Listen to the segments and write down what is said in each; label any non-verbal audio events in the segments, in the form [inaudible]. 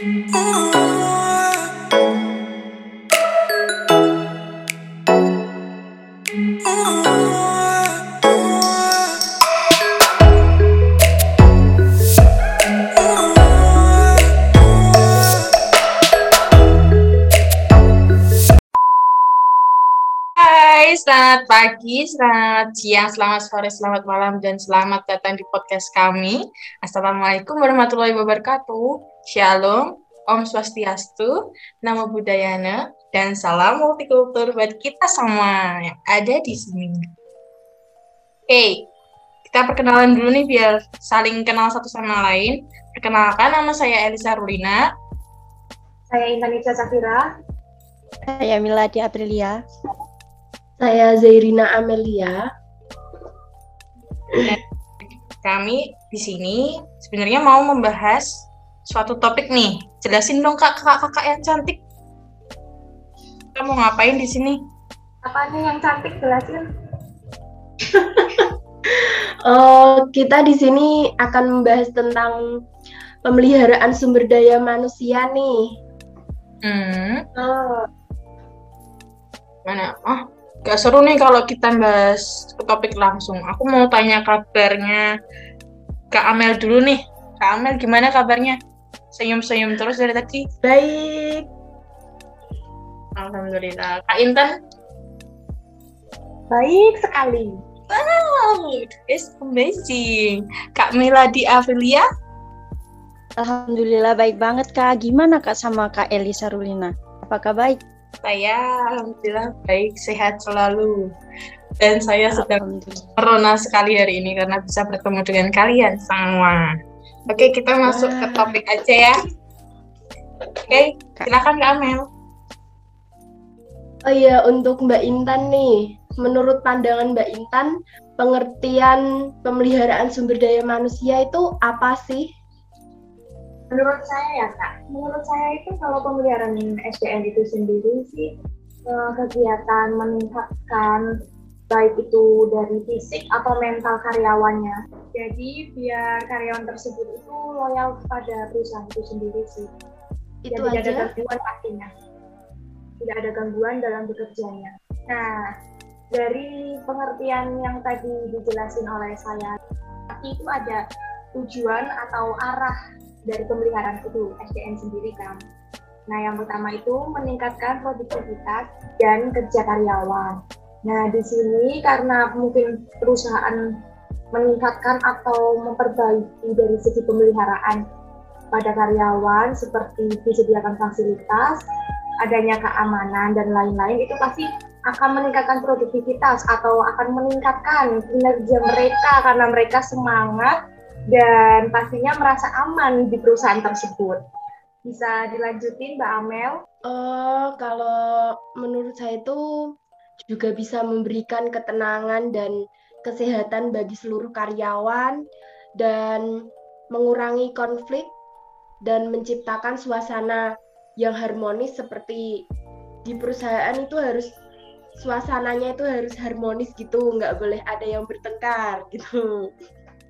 Hai, pagi, selamat siang, selamat sore, selamat malam, dan selamat datang di podcast kami. Assalamualaikum warahmatullahi wabarakatuh. Shalom, Om Swastiastu, Namo Buddhayana, dan salam multikultur buat kita semua yang ada di sini. Oke, kita perkenalan dulu nih biar saling kenal satu sama lain. Perkenalkan, nama saya Elisa Rulina. Saya Indonesia Safira. Saya Miladi Aprilia. Saya Zairina Amelia. Kami di sini sebenarnya mau membahas suatu topik nih. Jelasin dong kak kakak-kakak yang cantik. Kita mau ngapain di sini? Apa nih yang cantik jelasin? [laughs] Oh, kita di sini akan membahas tentang pemeliharaan sumber daya manusia nih. Hmm, Oh, mana? Oh, gak seru nih kalau kita bahas ke topik langsung. Aku mau tanya kabarnya Kak Amel dulu nih. Kak Amel gimana kabarnya? Senyum-senyum terus dari tadi. Baik, Alhamdulillah. Kak Intan? baik sekali. Wow, it's amazing. Kak Miladi Avilia? Alhamdulillah baik banget Kak. Gimana Kak sama Kak Elisa Rulina? Apakah baik? Saya alhamdulillah baik, sehat selalu. Dan saya sedang merona sekali hari ini karena bisa bertemu dengan kalian semua. Oke, kita masuk ke topik aja ya. Oke, silakan Kak Amel. oh iya untuk Mbak Intan nih. Menurut pandangan Mbak Intan, pengertian pemeliharaan sumber daya manusia itu apa sih? Menurut saya ya kak, menurut saya itu kalau pemeliharaan SDM itu sendiri sih eh, kegiatan meningkatkan baik itu dari fisik atau mental karyawannya. Jadi biar karyawan tersebut itu loyal kepada perusahaan itu sendiri sih. Itu Dan tidak ada aja. gangguan pastinya. Tidak ada gangguan dalam bekerjanya. Nah, dari pengertian yang tadi dijelasin oleh saya, itu ada tujuan atau arah dari pemeliharaan itu SDM sendiri kan. Nah, yang pertama itu meningkatkan produktivitas dan kerja karyawan. Nah, di sini karena mungkin perusahaan meningkatkan atau memperbaiki dari segi pemeliharaan pada karyawan seperti disediakan fasilitas, adanya keamanan dan lain-lain itu pasti akan meningkatkan produktivitas atau akan meningkatkan kinerja mereka karena mereka semangat dan pastinya merasa aman di perusahaan tersebut. Bisa dilanjutin Mbak Amel? Oh, kalau menurut saya itu juga bisa memberikan ketenangan dan kesehatan bagi seluruh karyawan dan mengurangi konflik dan menciptakan suasana yang harmonis seperti di perusahaan itu harus suasananya itu harus harmonis gitu, nggak boleh ada yang bertengkar gitu.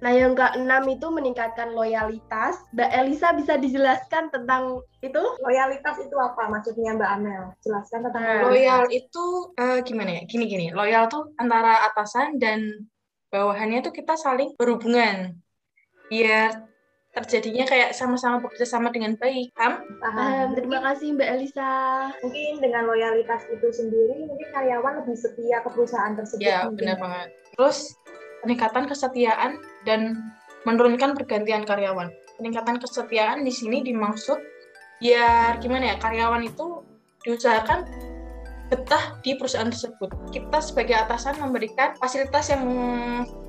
Nah, yang keenam itu meningkatkan loyalitas. Mbak Elisa bisa dijelaskan tentang itu? Loyalitas itu apa maksudnya Mbak Amel? Jelaskan tentang Nah, Loyal itu eh, gimana ya? Gini-gini, loyal tuh antara atasan dan bawahannya tuh kita saling berhubungan. Biar terjadinya kayak sama-sama bekerja sama dengan baik, paham? Paham. Paham. Terima kasih Mbak Elisa. Mungkin dengan loyalitas itu sendiri, mungkin karyawan lebih setia ke perusahaan tersebut. Ya, mungkin. benar banget. Terus peningkatan kesetiaan dan menurunkan pergantian karyawan. Peningkatan kesetiaan di sini dimaksud biar gimana ya karyawan itu diusahakan betah di perusahaan tersebut. Kita sebagai atasan memberikan fasilitas yang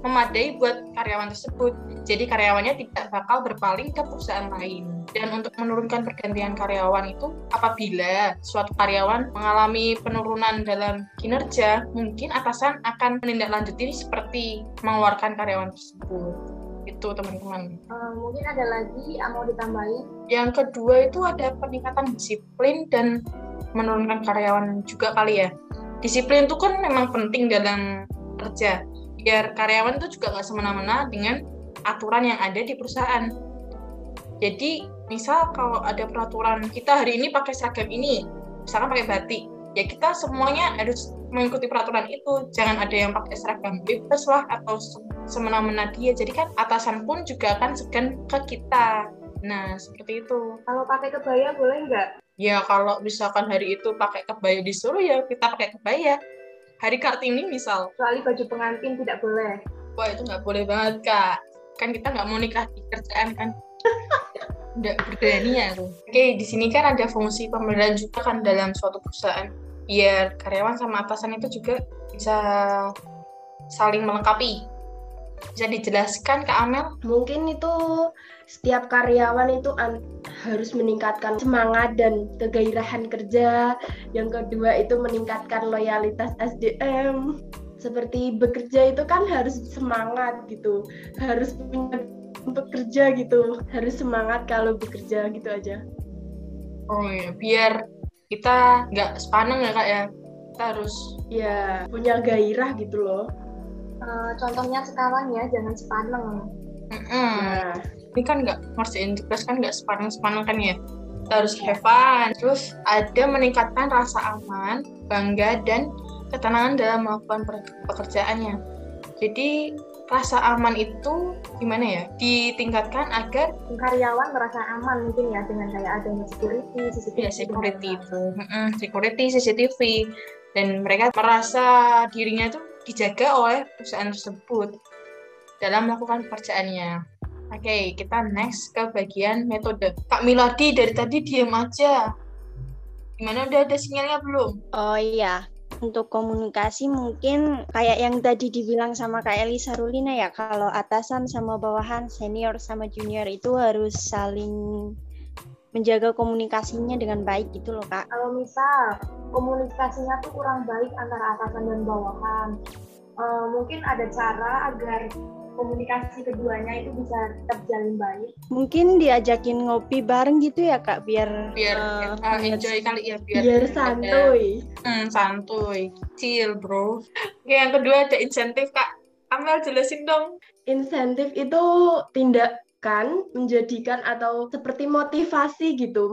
memadai buat karyawan tersebut. Jadi karyawannya tidak bakal berpaling ke perusahaan lain. Dan untuk menurunkan pergantian karyawan itu apabila suatu karyawan mengalami penurunan dalam kinerja, mungkin atasan akan menindaklanjuti seperti mengeluarkan karyawan tersebut. Itu teman-teman. Eh, mungkin ada lagi yang mau ditambahin. Yang kedua itu ada peningkatan disiplin dan menurunkan karyawan juga kali ya. Disiplin itu kan memang penting dalam kerja. Biar karyawan itu juga nggak semena-mena dengan aturan yang ada di perusahaan. Jadi misal kalau ada peraturan kita hari ini pakai seragam ini, misalkan pakai batik, ya kita semuanya harus mengikuti peraturan itu. Jangan ada yang pakai seragam bebas lah atau semena-mena dia. Jadi kan atasan pun juga akan segan ke kita. Nah, seperti itu. Kalau pakai kebaya boleh nggak? Ya, kalau misalkan hari itu pakai kebaya disuruh ya kita pakai kebaya. Hari Kartini misal. Kecuali baju pengantin tidak boleh. Wah, itu nggak boleh banget, Kak. Kan kita nggak mau nikah di kerjaan kan. [laughs] Nggak berani ya aku. Oke, di sini kan ada fungsi pemberdayaan juga kan dalam suatu perusahaan. Biar karyawan sama atasan itu juga bisa saling melengkapi. Bisa dijelaskan Kak Amel? Mungkin itu setiap karyawan itu harus meningkatkan semangat dan kegairahan kerja. Yang kedua itu meningkatkan loyalitas SDM. Seperti bekerja itu kan harus semangat gitu, harus punya bekerja gitu harus semangat kalau bekerja gitu aja oh iya biar kita nggak sepaneng ya kak ya kita harus ya punya gairah gitu loh uh, contohnya sekarang ya jangan sepaneng. Mm -hmm. nah. ini kan nggak ngerjain tugas kan nggak sepaneng sepaneng kan ya? Kita harus have fun. Terus ada meningkatkan rasa aman bangga dan ketenangan dalam melakukan pekerjaannya. Jadi rasa aman itu gimana ya? Ditingkatkan agar karyawan merasa aman mungkin ya dengan kayak adanya security CCTV ya security itu. Security CCTV. Dan mereka merasa dirinya itu dijaga oleh perusahaan tersebut dalam melakukan pekerjaannya Oke, okay, kita next ke bagian metode. Kak Miladi dari tadi diem aja. Gimana udah ada sinyalnya belum? Oh iya, untuk komunikasi mungkin kayak yang tadi dibilang sama Kak Elisa Rulina ya, kalau atasan sama bawahan, senior sama junior itu harus saling menjaga komunikasinya dengan baik gitu loh Kak. Kalau misal komunikasinya tuh kurang baik antara atasan dan bawahan, uh, mungkin ada cara agar komunikasi keduanya itu bisa tetap jalan baik. Mungkin diajakin ngopi bareng gitu ya kak, biar biar uh, uh, enjoy kali ya biar biar santuy. Hmm, santuy, chill bro. Oke yang kedua ada insentif kak. Amel jelasin dong. Insentif itu tindakan menjadikan atau seperti motivasi gitu,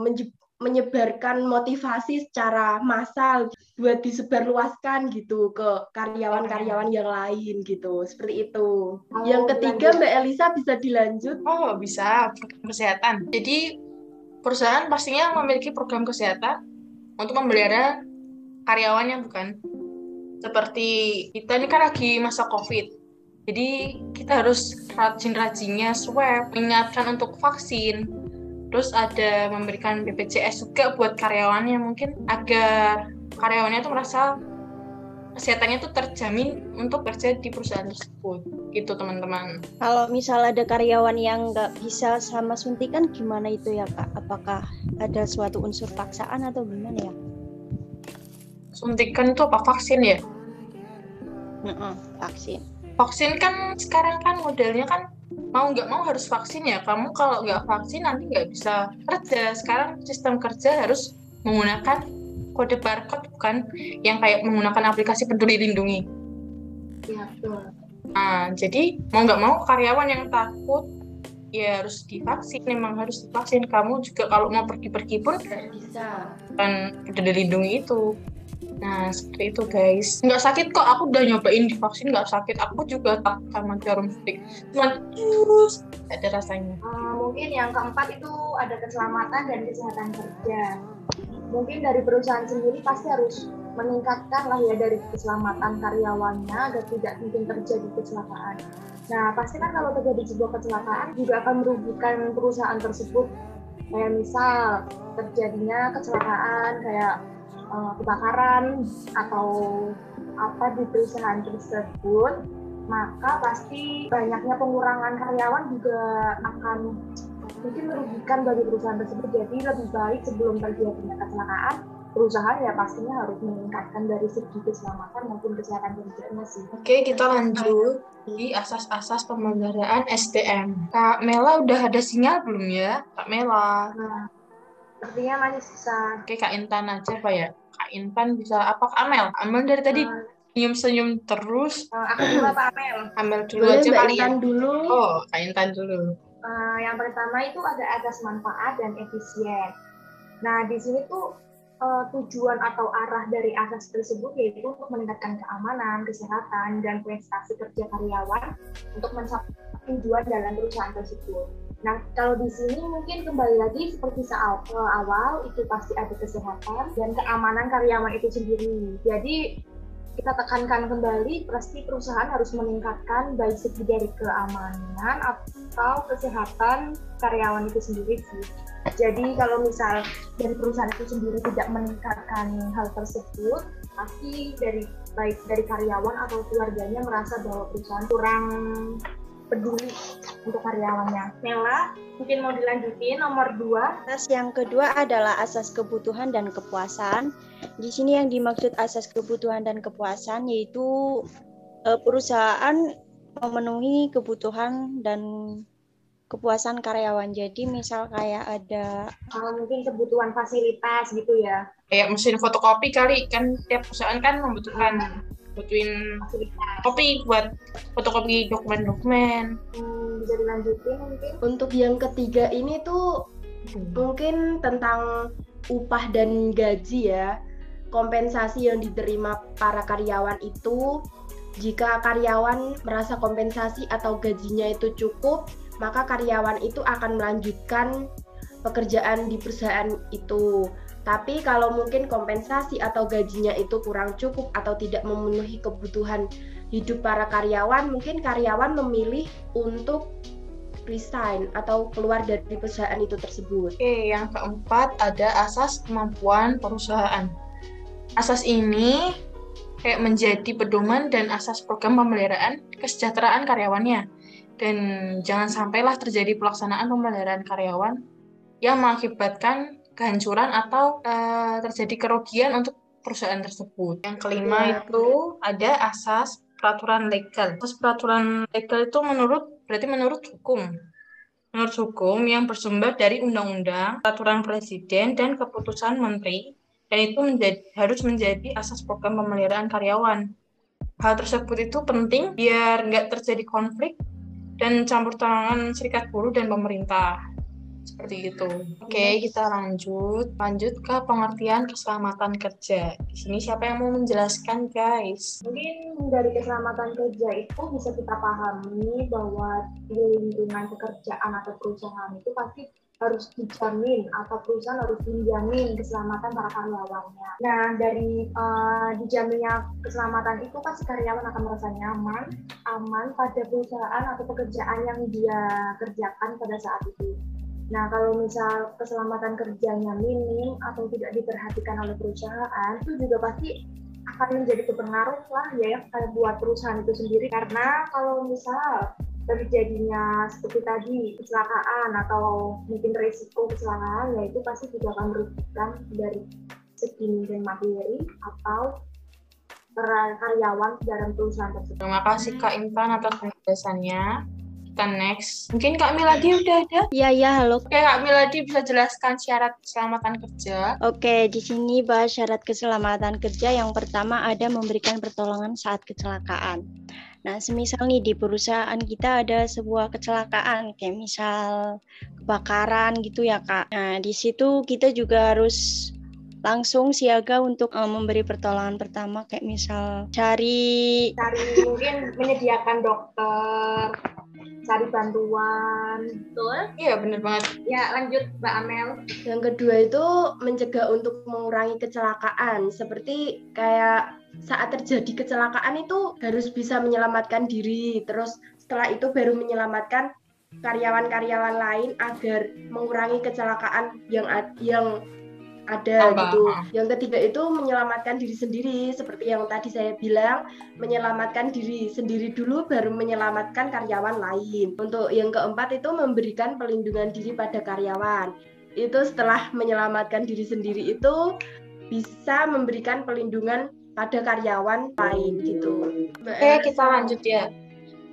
menyebarkan motivasi secara massal buat disebarluaskan gitu ke karyawan-karyawan yang lain gitu seperti itu. Oh, yang ketiga lanjut. Mbak Elisa bisa dilanjut? Oh bisa program kesehatan. Jadi perusahaan pastinya memiliki program kesehatan untuk memelihara karyawannya bukan? Seperti kita ini kan lagi masa COVID. Jadi kita harus rajin-rajinnya swab, mengingatkan untuk vaksin, terus ada memberikan BPJS juga buat karyawannya mungkin agar karyawannya tuh merasa kesehatannya tuh terjamin untuk kerja di perusahaan tersebut gitu teman-teman. Kalau misal ada karyawan yang nggak bisa sama suntikan gimana itu ya kak? Apakah ada suatu unsur paksaan atau gimana ya? Suntikan itu apa vaksin ya? Mm -mm, vaksin. Vaksin kan sekarang kan modelnya kan mau nggak mau harus vaksin ya. Kamu kalau nggak vaksin nanti nggak bisa kerja. Sekarang sistem kerja harus menggunakan kode barcode bukan yang kayak menggunakan aplikasi peduli lindungi. Ya betul. Nah jadi mau nggak mau karyawan yang takut ya harus divaksin. Memang harus divaksin. Kamu juga kalau mau pergi-pergi pun bisa. kan peduli lindungi itu Nah, seperti itu guys. Nggak sakit kok, aku udah nyobain divaksin nggak sakit. Aku juga tak sama jarum suntik. Cuma terus ada rasanya. Uh, mungkin yang keempat itu ada keselamatan dan kesehatan kerja. Mungkin dari perusahaan sendiri pasti harus meningkatkan lah ya dari keselamatan karyawannya agar tidak mungkin terjadi kecelakaan. Nah, pasti kan kalau terjadi sebuah kecelakaan juga akan merugikan perusahaan tersebut. Kayak misal terjadinya kecelakaan kayak uh, kebakaran atau apa di perusahaan tersebut maka pasti banyaknya pengurangan karyawan juga akan mungkin merugikan bagi perusahaan tersebut jadi lebih baik sebelum terjadi kecelakaan perusahaan ya pastinya harus meningkatkan dari segi keselamatan maupun kesehatan kerjanya sih. Oke, kita lanjut di asas-asas pemeliharaan SDM. Kak Mela udah ada sinyal belum ya? Kak Mela. Nah, Sepertinya masih susah. Oke, Kak Intan aja Pak ya. Kak Intan bisa apa? Amel. Amel dari tadi uh, senyum-senyum terus. Uh, aku dulu apa Amel? Amel dulu Boleh, aja kali ya. dulu. Oh, Kak Intan dulu. Uh, yang pertama itu ada asas manfaat dan efisien. Nah, di sini tuh uh, tujuan atau arah dari asas tersebut yaitu untuk meningkatkan keamanan, kesehatan, dan prestasi kerja karyawan untuk mencapai tujuan dalam perusahaan tersebut. Nah, kalau di sini mungkin kembali lagi seperti saat awal itu pasti ada kesehatan dan keamanan karyawan itu sendiri. Jadi kita tekankan kembali pasti perusahaan harus meningkatkan baik segi dari keamanan atau kesehatan karyawan itu sendiri sih. Jadi kalau misal dari perusahaan itu sendiri tidak meningkatkan hal tersebut, pasti dari baik dari karyawan atau keluarganya merasa bahwa perusahaan kurang peduli untuk karyawannya. Mela, mungkin mau dilanjutin nomor dua. Asas yang kedua adalah asas kebutuhan dan kepuasan. Di sini yang dimaksud asas kebutuhan dan kepuasan yaitu eh, perusahaan memenuhi kebutuhan dan kepuasan karyawan. Jadi misal kayak ada kalau mungkin kebutuhan fasilitas gitu ya. Kayak mesin fotokopi kali kan tiap perusahaan kan membutuhkan butuhin kopi buat fotokopi dokumen-dokumen. Hmm, bisa dilanjutin mungkin. Untuk yang ketiga ini tuh hmm. mungkin tentang upah dan gaji ya. Kompensasi yang diterima para karyawan itu jika karyawan merasa kompensasi atau gajinya itu cukup, maka karyawan itu akan melanjutkan pekerjaan di perusahaan itu. Tapi kalau mungkin kompensasi atau gajinya itu kurang cukup atau tidak memenuhi kebutuhan hidup para karyawan, mungkin karyawan memilih untuk resign atau keluar dari perusahaan itu tersebut. Oke, yang keempat ada asas kemampuan perusahaan. Asas ini kayak menjadi pedoman dan asas program pemeliharaan kesejahteraan karyawannya. Dan jangan sampailah terjadi pelaksanaan pemeliharaan karyawan yang mengakibatkan kehancuran atau uh, terjadi kerugian untuk perusahaan tersebut. Yang kelima yeah. itu ada asas peraturan legal. Asas peraturan legal itu menurut berarti menurut hukum. Menurut hukum yang bersumber dari undang-undang, peraturan presiden dan keputusan menteri dan itu menjadi, harus menjadi asas program pemeliharaan karyawan. Hal tersebut itu penting biar nggak terjadi konflik dan campur tangan serikat buruh dan pemerintah seperti itu. Oke, okay, kita lanjut. Lanjut ke pengertian keselamatan kerja. Di sini siapa yang mau menjelaskan, guys? Mungkin dari keselamatan kerja itu bisa kita pahami bahwa di lingkungan pekerjaan atau perusahaan itu pasti harus dijamin atau perusahaan harus menjamin keselamatan para karyawannya. Nah, dari uh, dijaminnya keselamatan itu pasti karyawan akan merasa nyaman, aman pada perusahaan atau pekerjaan yang dia kerjakan pada saat itu. Nah, kalau misal keselamatan kerjanya minim atau tidak diperhatikan oleh perusahaan, itu juga pasti akan menjadi kepengaruh lah ya buat perusahaan itu sendiri. Karena kalau misal terjadinya seperti tadi kecelakaan atau mungkin risiko kecelakaan, ya itu pasti juga akan merugikan dari segi dan materi atau karyawan dalam perusahaan tersebut. Terima kasih Kak Intan atas penjelasannya kita next. Mungkin Kak Miladi udah ada? Iya, iya, halo. Oke, Kak Miladi bisa jelaskan syarat keselamatan kerja? Oke, di sini bahas syarat keselamatan kerja. Yang pertama ada memberikan pertolongan saat kecelakaan. Nah, semisal nih di perusahaan kita ada sebuah kecelakaan, kayak misal kebakaran gitu ya, Kak. Nah, di situ kita juga harus langsung siaga untuk um, memberi pertolongan pertama kayak misal cari cari mungkin menyediakan dokter cari bantuan. Betul. Iya benar banget. Ya lanjut Mbak Amel. Yang kedua itu mencegah untuk mengurangi kecelakaan. Seperti kayak saat terjadi kecelakaan itu harus bisa menyelamatkan diri. Terus setelah itu baru menyelamatkan karyawan-karyawan lain agar mengurangi kecelakaan yang yang ada Apa? gitu. Yang ketiga itu menyelamatkan diri sendiri seperti yang tadi saya bilang, menyelamatkan diri sendiri dulu baru menyelamatkan karyawan lain. Untuk yang keempat itu memberikan pelindungan diri pada karyawan. Itu setelah menyelamatkan diri sendiri itu bisa memberikan pelindungan pada karyawan lain gitu. Oke, kita lanjut ya.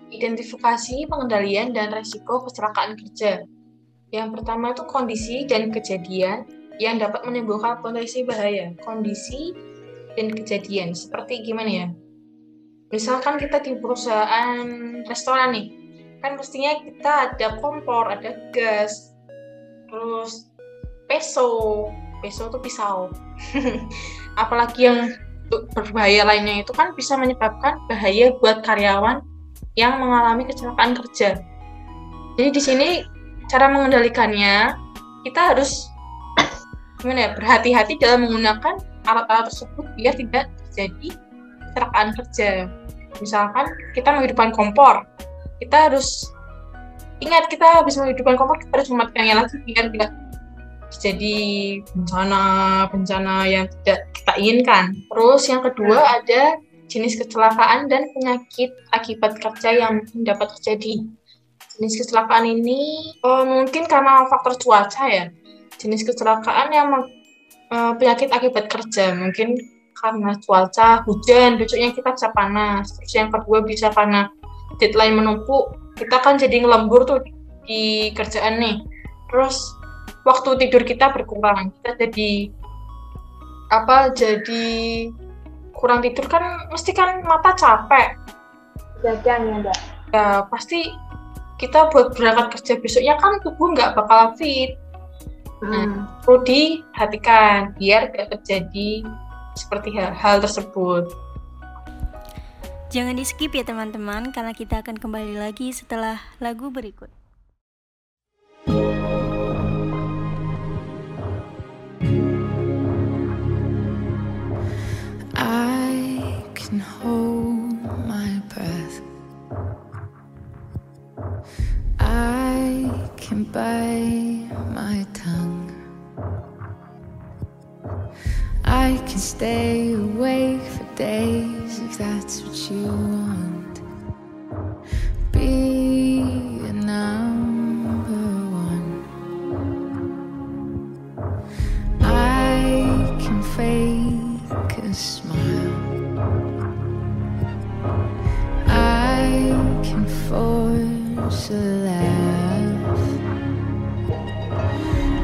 Identifikasi, pengendalian, dan resiko kecelakaan kerja. Yang pertama itu kondisi dan kejadian yang dapat menimbulkan potensi bahaya, kondisi, dan kejadian. Seperti gimana ya? Misalkan kita di perusahaan restoran nih, kan mestinya kita ada kompor ada gas terus peso peso itu pisau [laughs] apalagi yang berbahaya lainnya itu kan bisa menyebabkan bahaya buat karyawan yang mengalami kecelakaan kerja jadi di sini cara mengendalikannya kita harus gimana ya berhati-hati dalam menggunakan alat-alat tersebut biar tidak terjadi kecelakaan kerja misalkan kita menghidupkan kompor kita harus ingat kita habis menghidupkan kompor kita harus mematikannya lagi biar tidak terjadi bencana bencana yang tidak kita inginkan. Terus yang kedua ada jenis kecelakaan dan penyakit akibat kerja yang dapat terjadi. Jenis kecelakaan ini oh, mungkin karena faktor cuaca ya. Jenis kecelakaan yang uh, penyakit akibat kerja mungkin karena cuaca hujan, besoknya kita bisa panas. Terus yang kedua bisa karena deadline menumpuk, kita kan jadi ngelembur tuh di kerjaan nih. Terus waktu tidur kita berkurang, kita jadi apa? Jadi kurang tidur kan mesti kan mata capek. Gadang ya, Mbak. Ya, pasti kita buat berangkat kerja besoknya kan tubuh nggak bakal fit. Nah, hmm. perlu diperhatikan biar tidak terjadi seperti hal, hal tersebut. Jangan di skip ya teman-teman, karena kita akan kembali lagi setelah lagu berikut. I can hold my breath. I can bite my I can stay awake for days if that's what you want. Be a number one. I can fake a smile. I can force a laugh.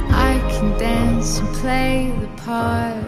I can dance and play the part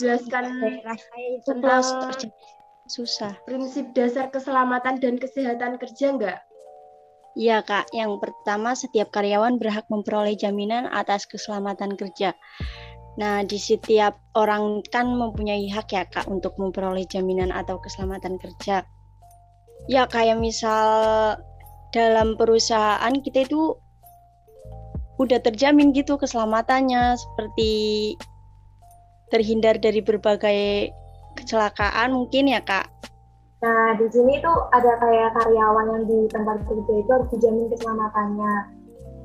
dijelaskan daerah saya itu tentang susah. prinsip dasar keselamatan dan kesehatan kerja nggak? Iya kak, yang pertama setiap karyawan berhak memperoleh jaminan atas keselamatan kerja. Nah, di setiap orang kan mempunyai hak ya kak untuk memperoleh jaminan atau keselamatan kerja. Ya kayak misal dalam perusahaan kita itu udah terjamin gitu keselamatannya seperti terhindar dari berbagai kecelakaan mungkin ya kak. Nah, di sini tuh ada kayak karyawan yang di tempat kerja itu harus dijamin keselamatannya.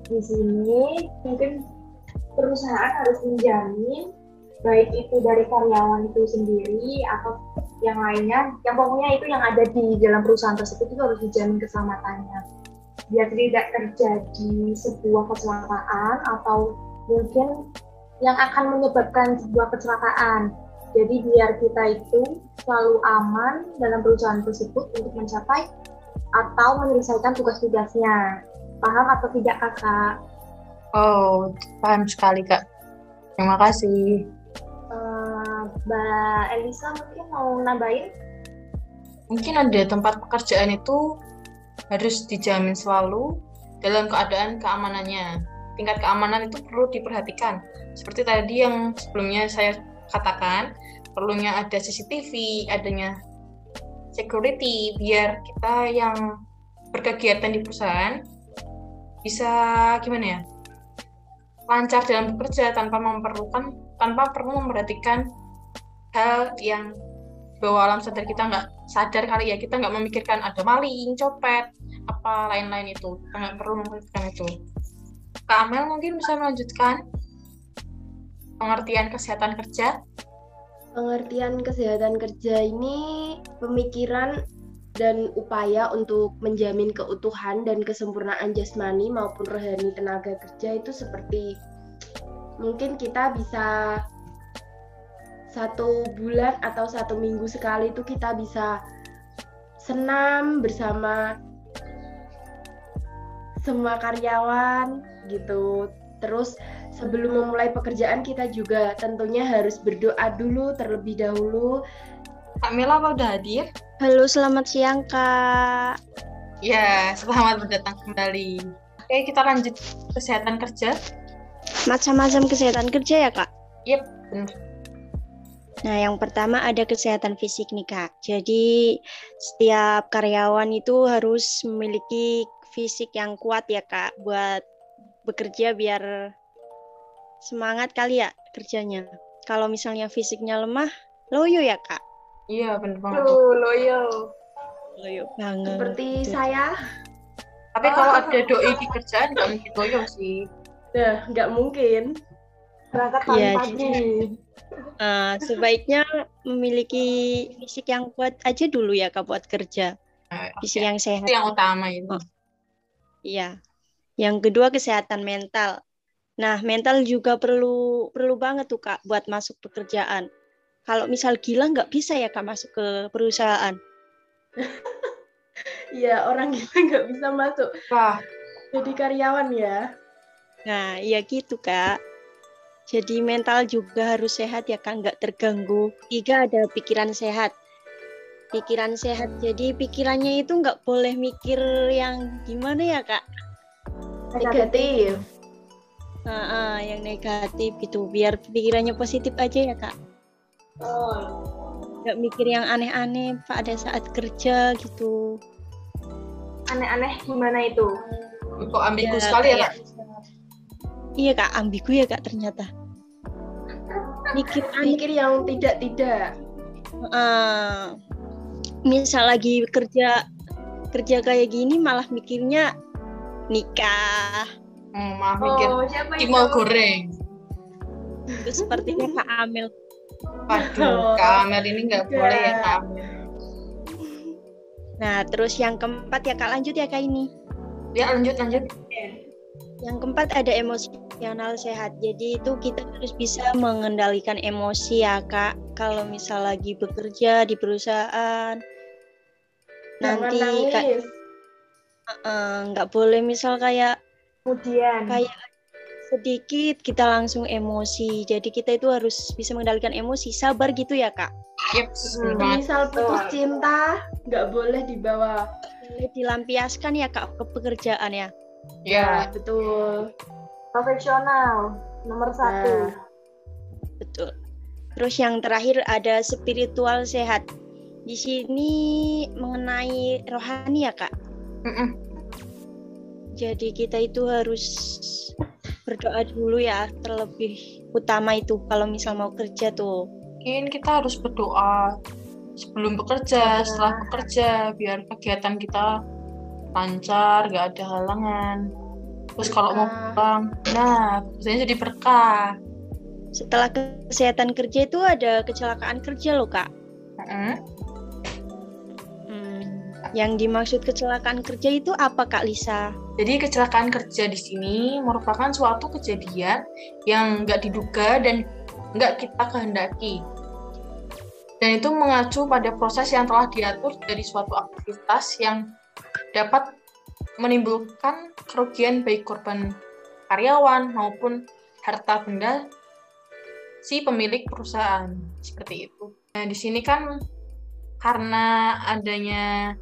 Di sini mungkin perusahaan harus menjamin baik itu dari karyawan itu sendiri atau yang lainnya, yang pokoknya itu yang ada di dalam perusahaan tersebut itu harus dijamin keselamatannya. Biar tidak terjadi sebuah kecelakaan atau mungkin yang akan menyebabkan sebuah kecelakaan. Jadi biar kita itu selalu aman dalam perusahaan tersebut untuk mencapai atau menyelesaikan tugas-tugasnya. Paham atau tidak kakak? Oh, paham sekali kak. Terima kasih. Eh, Mbak Elisa mungkin mau nambahin? Mungkin ada tempat pekerjaan itu harus dijamin selalu dalam keadaan keamanannya. Tingkat keamanan itu perlu diperhatikan. Seperti tadi yang sebelumnya saya katakan, perlunya ada CCTV, adanya security, biar kita yang berkegiatan di perusahaan bisa gimana ya, lancar dalam bekerja tanpa memerlukan, tanpa perlu memperhatikan hal yang bawah alam sadar kita nggak sadar kali ya kita nggak memikirkan ada maling, copet, apa lain-lain itu kita nggak perlu memikirkan itu. Kak Amel mungkin bisa melanjutkan pengertian kesehatan kerja. Pengertian kesehatan kerja ini pemikiran dan upaya untuk menjamin keutuhan dan kesempurnaan jasmani maupun rohani tenaga kerja itu seperti mungkin kita bisa satu bulan atau satu minggu sekali itu kita bisa senam bersama semua karyawan gitu. Terus sebelum memulai pekerjaan kita juga tentunya harus berdoa dulu terlebih dahulu. Kak Mela apa udah hadir? Halo, selamat siang kak. Ya, selamat berdatang kembali. Oke, kita lanjut kesehatan kerja. Macam-macam kesehatan kerja ya kak? Yep, benar. Nah, yang pertama ada kesehatan fisik nih kak. Jadi setiap karyawan itu harus memiliki fisik yang kuat ya kak buat bekerja biar semangat kali ya kerjanya. Kalau misalnya fisiknya lemah, loyo ya kak. Iya, benar banget tuh. Loyo. Loyo banget. Seperti Tuh. saya, Tapi kalau ada doi di kerjaan nggak mungkin loyo sih. nah nggak mungkin. Berangkat Iya, pagi-pagi. Eh, sebaiknya memiliki fisik yang kuat aja dulu ya kak buat kerja. Nah, Fisik yang sehat. itu yang utama itu. Oh. Iya. Yang kedua kesehatan mental. Nah, mental juga perlu perlu banget tuh Kak buat masuk pekerjaan. Kalau misal gila nggak bisa ya Kak masuk ke perusahaan. [laughs] Iya, orang kita [laughs] nggak bisa masuk Wah, jadi karyawan ya. Nah, iya gitu Kak. Jadi mental juga harus sehat ya Kak, nggak terganggu. Tiga ada pikiran sehat. Pikiran sehat. Jadi pikirannya itu nggak boleh mikir yang gimana ya Kak? Negatif. Nah, ah, yang negatif gitu. Biar pikirannya positif aja ya Kak. nggak mikir yang aneh-aneh pada saat kerja gitu. Aneh-aneh gimana itu? kok ambigu Ya, sekali ya, Kak? Iya kak, ambigu ya kak ternyata. Mikir aneh. Pikir yang tidak-tidak. Ah, misal lagi kerja kerja kayak gini malah mikirnya nikah. Oh, maaf mikir Oh, siapa itu? Cimol goreng. Itu sepertinya Kak Amel. Waduh, Kak Amel ini nggak Enggak. boleh ya Kak Amel. Nah, terus yang keempat ya Kak lanjut ya Kak ini. Ya lanjut lanjut. Yang keempat ada emosional sehat. Jadi itu kita harus bisa mengendalikan emosi ya Kak. Kalau misal lagi bekerja di perusahaan, nanti eh, nggak boleh misal kayak Kemudian, kayak sedikit kita langsung emosi. Jadi kita itu harus bisa mengendalikan emosi, sabar gitu ya kak. Yep, banget. Misal putus cinta, nggak boleh dibawa. Boleh dilampiaskan ya kak ke pekerjaan ya. Ya, betul. profesional nomor satu. Nah. Betul. Terus yang terakhir ada spiritual sehat. Di sini mengenai rohani ya kak. Mm-mm. Jadi kita itu harus berdoa dulu ya terlebih utama itu kalau misal mau kerja tuh. mungkin kita harus berdoa sebelum bekerja, setelah bekerja, biar kegiatan kita lancar, gak ada halangan. Terus kalau mau Berkah. pulang, nah, kerjanya jadi berkah. Setelah kesehatan kerja itu ada kecelakaan kerja loh kak. Mm-mm. Yang dimaksud kecelakaan kerja itu apa Kak Lisa? Jadi kecelakaan kerja di sini merupakan suatu kejadian yang nggak diduga dan nggak kita kehendaki. Dan itu mengacu pada proses yang telah diatur dari suatu aktivitas yang dapat menimbulkan kerugian baik korban karyawan maupun harta benda si pemilik perusahaan seperti itu. Nah di sini kan karena adanya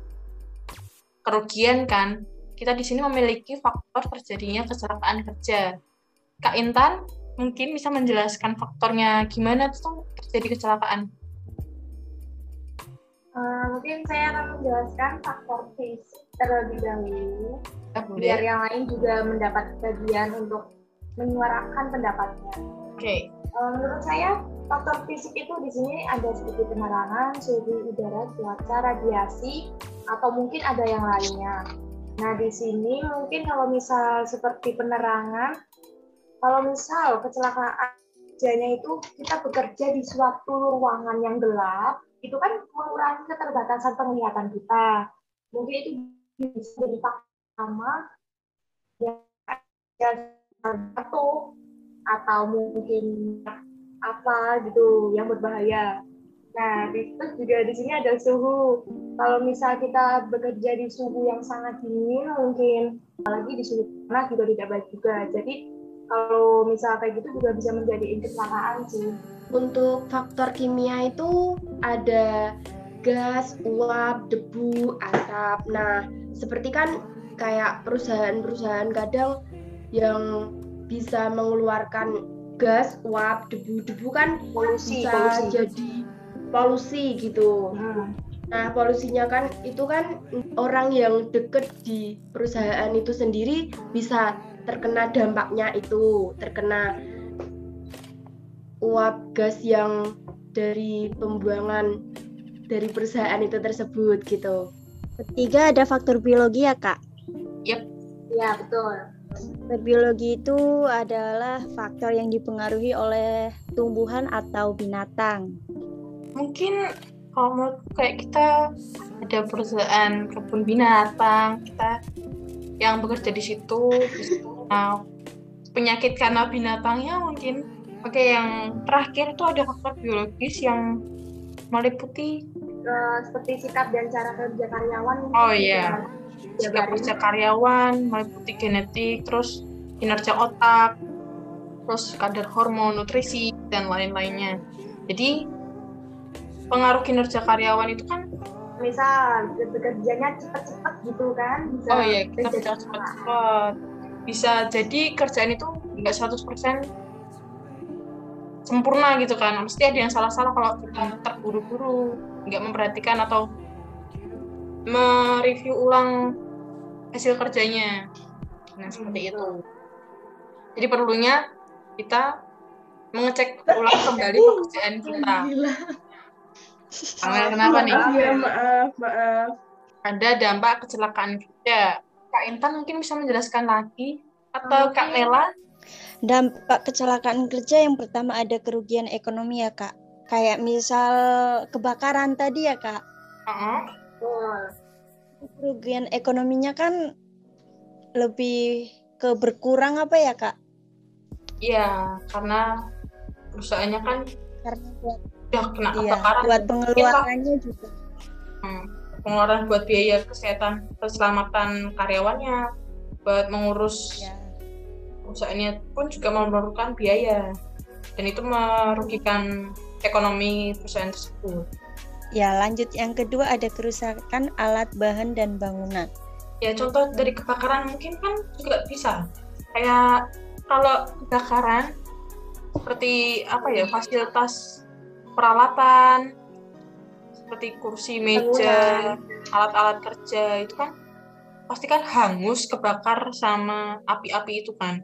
kerugian kan kita di sini memiliki faktor terjadinya kecelakaan kerja. Kak Intan mungkin bisa menjelaskan faktornya gimana tuh terjadi kecelakaan. Eh, mungkin saya akan menjelaskan faktor fisik terlebih dahulu, Ya, biar yang lain juga mendapat bagian untuk menyuarakan pendapatnya. Oke. Eh, menurut saya faktor fisik itu di sini ada seperti penerangan, suhu udara, cuaca, radiasi, atau mungkin ada yang lainnya. Nah di sini mungkin kalau misal seperti penerangan, kalau misal kecelakaan kerjanya itu kita bekerja di suatu ruangan yang gelap, itu kan mengurangi keterbatasan penglihatan kita. Mungkin itu bisa jadi faktor utama yang jatuh atau mungkin apa gitu yang berbahaya. Nah, di- terus juga di sini ada suhu. Kalau misal kita bekerja di suhu yang sangat dingin, mungkin apalagi di suhu panas juga tidak baik juga. Jadi kalau misal kayak gitu juga bisa menjadi kecelakaan sih. Untuk faktor kimia itu ada gas, uap, debu, asap. Nah, seperti kan kayak perusahaan-perusahaan kadang yang bisa mengeluarkan gas, uap, debu, debu kan Polusi, bisa polusi. jadi polusi gitu. Hmm. Nah, polusinya kan itu kan orang yang deket di perusahaan itu sendiri bisa terkena dampaknya itu, terkena uap gas yang dari pembuangan dari perusahaan itu tersebut gitu. Ketiga ada faktor biologi ya Kak. Ya, betul. Faktor biologi itu adalah faktor yang dipengaruhi oleh tumbuhan atau binatang. Mungkin kalau menurut kayak kita ada perusahaan kebun binatang, kita yang bekerja di situ, nah, penyakit karena binatangnya mungkin. Oke, yang terakhir itu ada faktor biologis yang meliputi Eh, seperti sikap dan cara kerja karyawan. Oh, iya. sikap dijabarin. kerja karyawan, meliputi genetik, terus kinerja otak, terus kadar hormon, nutrisi, dan lain-lainnya. Jadi, pengaruh kinerja karyawan itu kan, Misal bekerjanya cepat-cepat gitu kan, bisa oh iya, kita kecelakaan. cepat-cepat. Bisa jadi kerjaan itu nggak 100% sempurna gitu kan. Mesti ada yang salah-salah kalau kita terburu-buru, nggak memperhatikan atau mereview ulang hasil kerjanya. Nah, seperti itu. Jadi perlunya kita mengecek ulang kembali pekerjaan kita. Gila. Amel kenapa nih? Maaf ya, maaf, maaf. Ada dampak kecelakaan kerja. Kak Intan mungkin bisa menjelaskan lagi atau Kak. Nela? Dampak kecelakaan kerja yang pertama ada kerugian ekonomi ya kak. Kayak misal kebakaran tadi ya kak. Heeh. Betul. Kerugian ekonominya kan lebih ke berkurang apa ya kak? Iya, karena perusahaannya kan Karena udah kena iya, kebakaran. buat pengeluarannya juga. Hmm, pengeluaran buat biaya kesehatan keselamatan karyawannya, buat mengurus Ya. perusahaannya pun juga memerlukan biaya. Dan itu merugikan ekonomi perusahaan tersebut. Ya lanjut yang kedua ada kerusakan alat bahan dan bangunan. Ya contoh dari kebakaran mungkin kan juga bisa. Kayak kalau kebakaran seperti apa ya fasilitas peralatan seperti kursi, meja, alat-alat kerja itu kan pasti kan hangus kebakar sama api-api itu kan.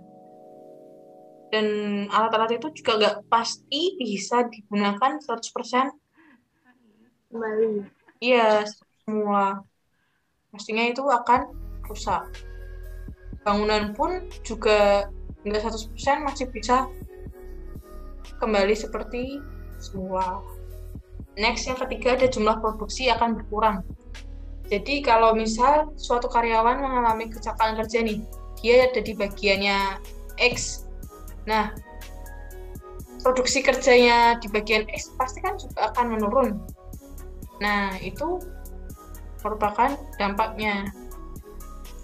Dan alat-alat itu juga nggak pasti bisa digunakan 100% Kembali. Iya, semula. Pastinya itu akan rusak. Bangunan pun juga nggak 100% masih bisa kembali seperti semula. Next, yang ketiga ada jumlah produksi akan berkurang. Jadi kalau misal suatu karyawan mengalami kecelakaan kerja nih, dia ada di bagiannya X. Nah, produksi kerjanya di bagian X pasti kan juga akan menurun. Nah, itu merupakan dampaknya.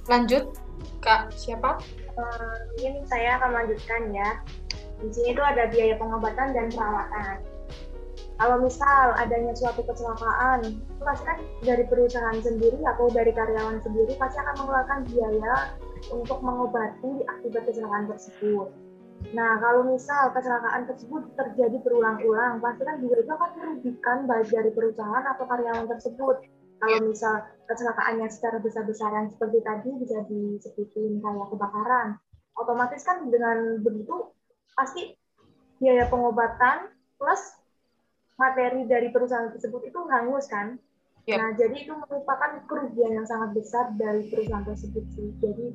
Lanjut, Kak, siapa? Mungkin saya akan lanjutkan ya. Di sini itu ada biaya pengobatan dan perawatan. Kalau misal adanya suatu kecelakaan, pasti kan dari perusahaan sendiri atau dari karyawan sendiri pasti akan mengeluarkan biaya untuk mengobati akibat kecelakaan tersebut. Nah, kalau misal kecelakaan tersebut terjadi berulang-ulang, pasti kan juga itu akan merugikan baik dari perusahaan atau karyawan tersebut. Kalau misal kecelakaannya secara besar-besaran seperti tadi bisa disebutin kayak kebakaran, otomatis kan dengan begitu pasti biaya pengobatan plus materi dari perusahaan tersebut itu hangus kan. Yap. Nah, jadi itu merupakan kerugian yang sangat besar dari perusahaan tersebut sih. Jadi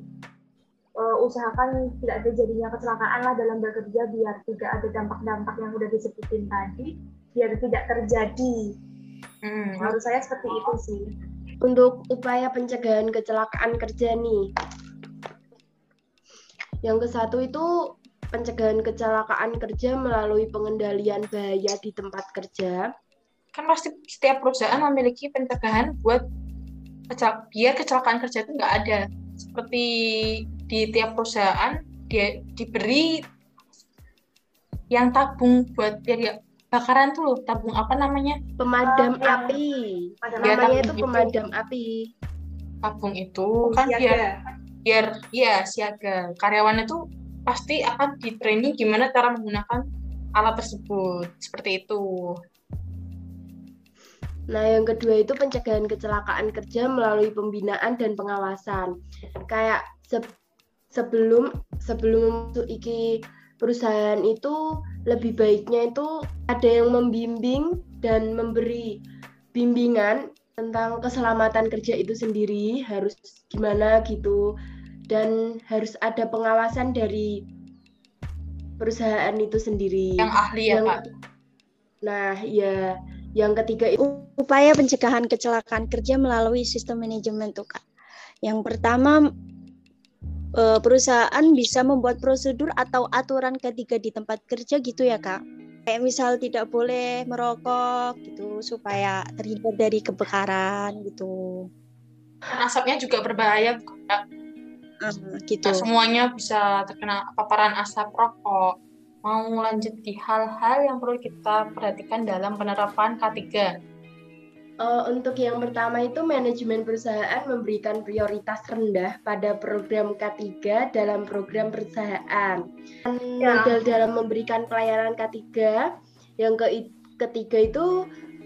eh, usahakan tidak terjadinya kecelakaan lah dalam bekerja biar tidak ada dampak-dampak yang udah disebutin tadi biar tidak terjadi. Hmm, Menurut saya seperti itu sih. Untuk upaya pencegahan kecelakaan kerja nih. Yang ke satu itu pencegahan kecelakaan kerja melalui pengendalian bahaya di tempat kerja. kan pasti setiap perusahaan memiliki pencegahan buat kecel- biar kecelakaan kerja itu nggak ada. Seperti di tiap perusahaan dia diberi yang tabung buat biar ya bakaran tuh loh, tabung apa namanya? Pemadam Oh, yang- api. Pada Biar Namanya itu pemadam api. Tabung itu kan biar biar ya siaga karyawan itu pasti akan di training gimana cara menggunakan alat tersebut. Seperti itu. Nah, yang kedua itu pencegahan kecelakaan kerja melalui pembinaan dan pengawasan. Kayak se- sebelum sebelum masuk iki perusahaan itu lebih baiknya itu ada yang membimbing dan memberi bimbingan tentang keselamatan kerja itu sendiri harus gimana gitu dan harus ada pengawasan dari perusahaan itu sendiri. yang ahli ya kak Nah, ya yang ketiga itu Upaya pencegahan kecelakaan kerja melalui sistem manajemen tuh kak. Yang pertama eh, perusahaan bisa membuat prosedur atau aturan ketiga di tempat kerja gitu ya kak. Kayak misal tidak boleh merokok gitu supaya terhindar dari kebakaran gitu. Asapnya juga berbahaya Kak. Ah, gitu. Nggak semuanya bisa terkena paparan asap rokok mau lanjut di hal-hal yang perlu kita perhatikan dalam penerapan K3 Eh, untuk yang pertama itu manajemen perusahaan memberikan prioritas rendah pada program K3 dalam program perusahaan. Dan Ya. Dalam memberikan pelayanan K3. Yang ke ketiga itu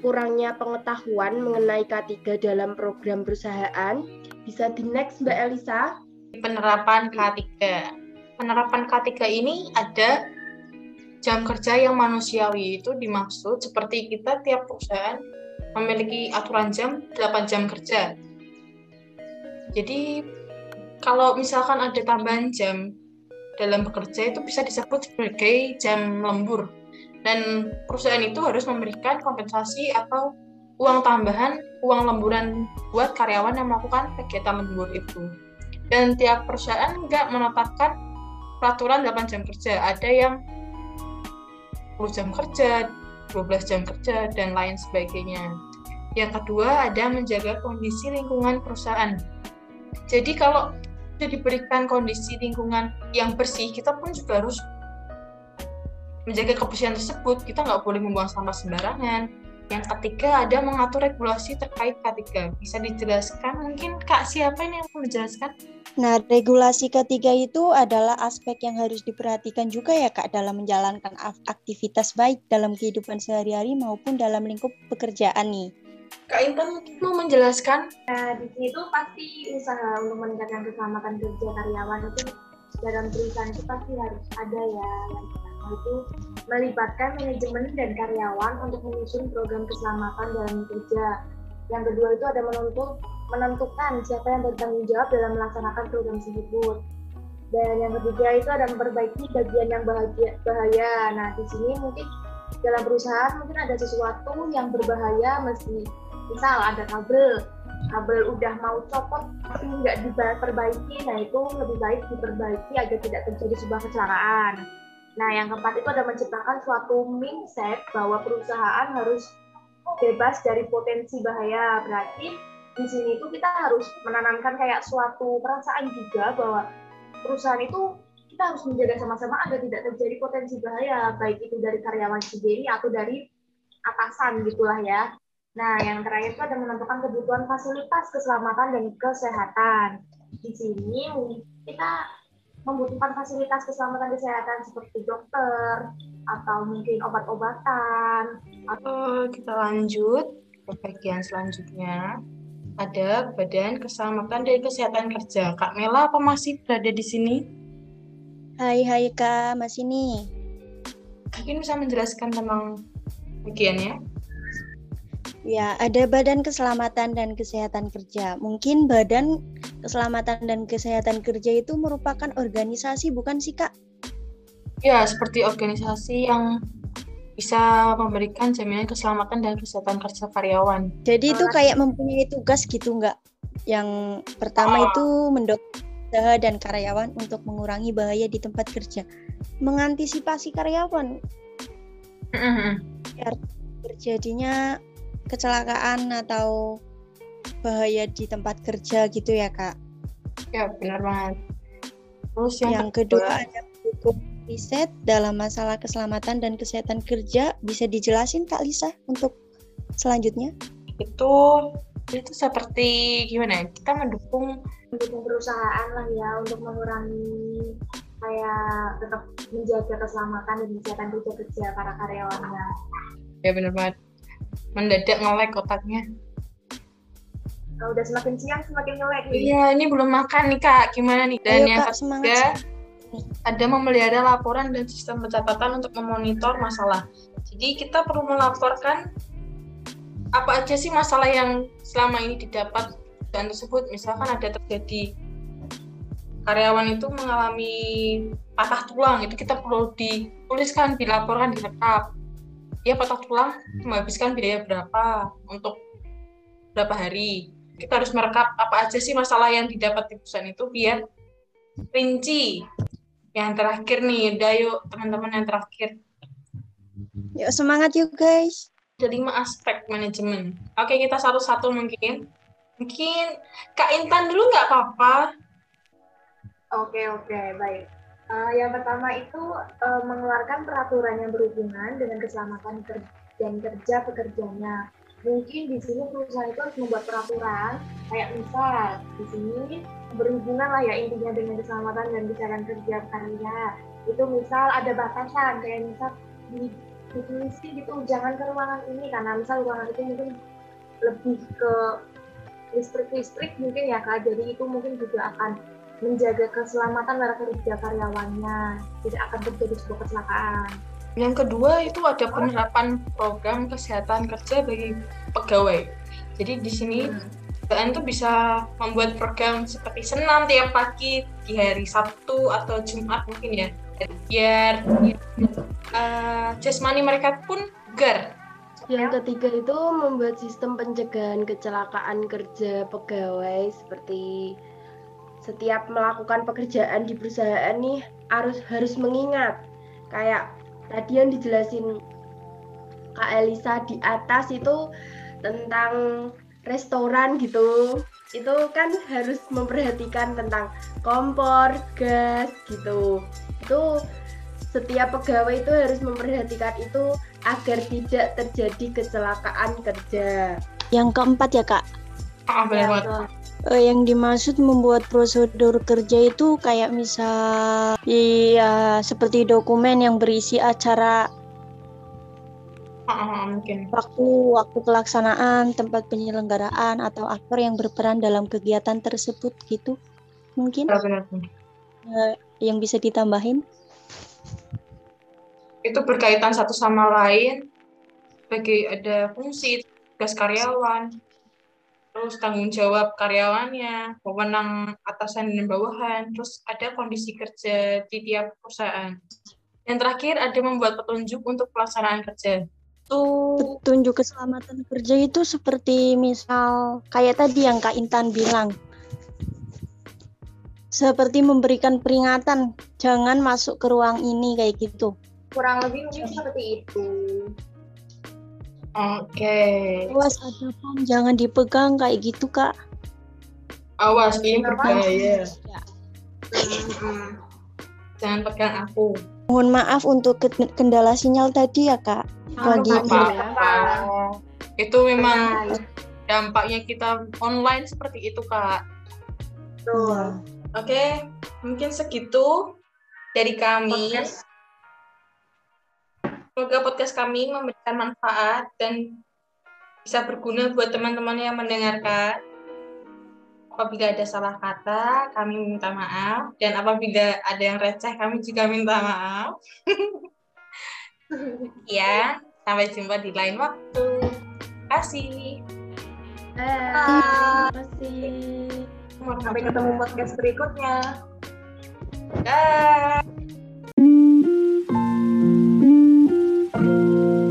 kurangnya pengetahuan mengenai K3 dalam program perusahaan. Bisa di next Mbak Elisa. Penerapan K3 penerapan K3 ini ada jam kerja yang manusiawi itu dimaksud seperti kita tiap perusahaan memiliki aturan jam 8 jam kerja. Jadi kalau misalkan ada tambahan jam dalam bekerja itu bisa disebut sebagai jam lembur. Dan perusahaan itu harus memberikan kompensasi atau uang tambahan, uang lemburan buat karyawan yang melakukan kegiatan lembur itu. Dan tiap perusahaan nggak menetapkan peraturan 8 jam kerja. Ada yang 10 jam kerja, 12 jam kerja, dan lain sebagainya. Yang kedua, ada menjaga kondisi lingkungan perusahaan. Jadi kalau sudah diberikan kondisi lingkungan yang bersih, kita pun juga harus menjaga kebersihan tersebut. Kita nggak boleh membuang sampah sembarangan. Yang ketiga ada mengatur regulasi terkait K3. Bisa dijelaskan mungkin Kak siapa ini yang mau menjelaskan? Nah, regulasi ketiga itu adalah aspek yang harus diperhatikan juga ya Kak dalam menjalankan aktivitas baik dalam kehidupan sehari-hari maupun dalam lingkup pekerjaan nih. Kak Intan mungkin mau menjelaskan? Nah, di sini tuh pasti usaha untuk meningkatkan keselamatan kerja karyawan itu dalam perusahaan itu pasti harus ada ya. Yang pertama itu melibatkan manajemen dan karyawan untuk menyusun program keselamatan dalam kerja. Yang kedua itu ada menuntut menentukan siapa yang bertanggung jawab dalam melaksanakan program tersebut. Dan yang ketiga itu ada memperbaiki bagian yang bahagia, bahaya. Nah, di sini mungkin dalam perusahaan mungkin ada sesuatu yang berbahaya mesti misal ada kabel kabel udah mau copot tapi nggak diperbaiki nah itu lebih baik diperbaiki agar tidak terjadi sebuah kecelakaan nah yang keempat itu ada menciptakan suatu mindset bahwa perusahaan harus bebas dari potensi bahaya berarti di sini itu kita harus menanamkan kayak suatu perasaan juga bahwa perusahaan itu kita harus menjaga sama-sama agar tidak terjadi potensi bahaya baik itu dari karyawan sendiri atau dari atasan gitulah ya Nah, yang terakhir itu ada menentukan kebutuhan fasilitas keselamatan dan kesehatan. Di sini kita membutuhkan fasilitas keselamatan kesehatan seperti dokter atau mungkin obat-obatan. Atau kita lanjut ke bagian selanjutnya. Ada Badan Keselamatan dan Kesehatan Kerja. Kak Mela apa masih berada di sini? Hai hai Kak, masih nih. Mungkin bisa menjelaskan tentang bagiannya? Ya, ada Badan Keselamatan dan Kesehatan Kerja. Mungkin Badan Keselamatan dan Kesehatan Kerja itu merupakan organisasi, bukan sih, Kak? Ya, seperti organisasi yang bisa memberikan jaminan keselamatan dan kesehatan kerja karyawan. Jadi itu kayak mempunyai tugas gitu, nggak? Yang pertama Oh. itu usaha dan karyawan untuk mengurangi bahaya di tempat kerja. Mengantisipasi karyawan terjadinya kecelakaan atau bahaya di tempat kerja gitu ya, Kak. ya, benar banget. Terus yang, Yang kedua ada mendukung riset dalam masalah keselamatan dan kesehatan kerja. Bisa dijelasin Kak Lisa untuk selanjutnya? itu itu seperti gimana ya? Kita mendukung mendukung perusahaan lah ya untuk mengurangi kayak tetap menjaga keselamatan dan kesehatan kerja kerja para karyawannya. ya benar banget mendadak ngelek otaknya. Kalau udah semakin siang semakin ngelek nih. Iya, ini belum makan nih Kak. Gimana nih? Dan Ayo, yang Kak, ketiga semangat. ada memelihara laporan dan sistem pencatatan untuk memonitor masalah. Jadi kita perlu melaporkan apa aja sih masalah yang selama ini didapat dan tersebut. Misalkan ada terjadi karyawan itu mengalami patah tulang, itu kita perlu dituliskan, dilaporkan, direkap. Dia patah tulang menghabiskan biaya berapa untuk berapa hari. Kita harus merekap apa aja sih masalah yang didapat di perusahaan itu biar rinci. Yang terakhir nih, udah yuk teman-teman yang terakhir. Yuk semangat yuk guys. Ada lima aspek manajemen. Oke, kita satu-satu mungkin. Mungkin Kak Intan dulu nggak apa-apa. Oke oke baik. Eh, yang pertama itu eh, mengeluarkan peraturan yang berhubungan dengan keselamatan ker- dan kerja pekerjanya. Mungkin di sini perusahaan itu harus membuat peraturan kayak misal di sini berhubungan lah ya intinya dengan keselamatan dan kesehatan kerja karya. Itu misal ada batasan kayak misal di definisi gitu jangan ke ruangan ini karena misal ruangan itu mungkin lebih ke listrik-listrik mungkin ya kak jadi itu mungkin juga akan menjaga keselamatan para kerja karyawannya. Tidak akan terjadi sebuah kecelakaan. Yang kedua itu ada penerapan program kesehatan kerja bagi pegawai. Jadi di sini perusahaan tuh bisa membuat program seperti senam tiap pagi di hari Sabtu atau Jumat mungkin ya. Biar uh, jasmani mereka pun bugar. Yang ketiga itu membuat sistem pencegahan kecelakaan kerja pegawai seperti setiap melakukan pekerjaan di perusahaan nih harus harus mengingat kayak tadi yang dijelasin Kak Elisa di atas itu tentang restoran gitu itu kan harus memperhatikan tentang kompor, gas gitu. Itu setiap pegawai itu harus memperhatikan itu agar tidak terjadi kecelakaan kerja. Yang keempat ya kak, ah benar Ya, banget Eh, yang dimaksud membuat prosedur kerja itu kayak misal iya seperti dokumen yang berisi acara Ah, ah, ah, mungkin. waktu waktu pelaksanaan tempat penyelenggaraan atau aktor yang berperan dalam kegiatan tersebut gitu. Mungkin? Benar benar. Eh, yang bisa ditambahin? Itu berkaitan satu sama lain bagi ada fungsi tugas karyawan terus tanggung jawab karyawannya wewenang atasan dan bawahan. Terus ada kondisi kerja di tiap perusahaan. Yang terakhir ada membuat petunjuk untuk pelaksanaan kerja. Itu petunjuk keselamatan kerja itu seperti misal kayak tadi yang Kak Intan bilang. Seperti memberikan peringatan jangan masuk ke ruang ini kayak gitu. Kurang lebih mungkin seperti itu. Oke awas ada pom jangan dipegang kayak gitu Kak awas ini Apa? berbahaya Ya. Jangan pegang aku mohon maaf untuk ke- kendala sinyal tadi ya Kak lagi Apa-apa. di- apa itu memang dampaknya kita online seperti itu kak Betul. Oke, mungkin segitu dari kami. Podcast. Semoga podcast kami memberikan manfaat dan bisa berguna buat teman-teman yang mendengarkan. Apabila ada salah kata, kami minta maaf. Dan apabila ada yang receh, kami juga minta maaf. [laughs] ya, sampai jumpa di lain waktu. Terima kasih. Bye. terima kasih. Sampai ketemu podcast berikutnya. Dah. Música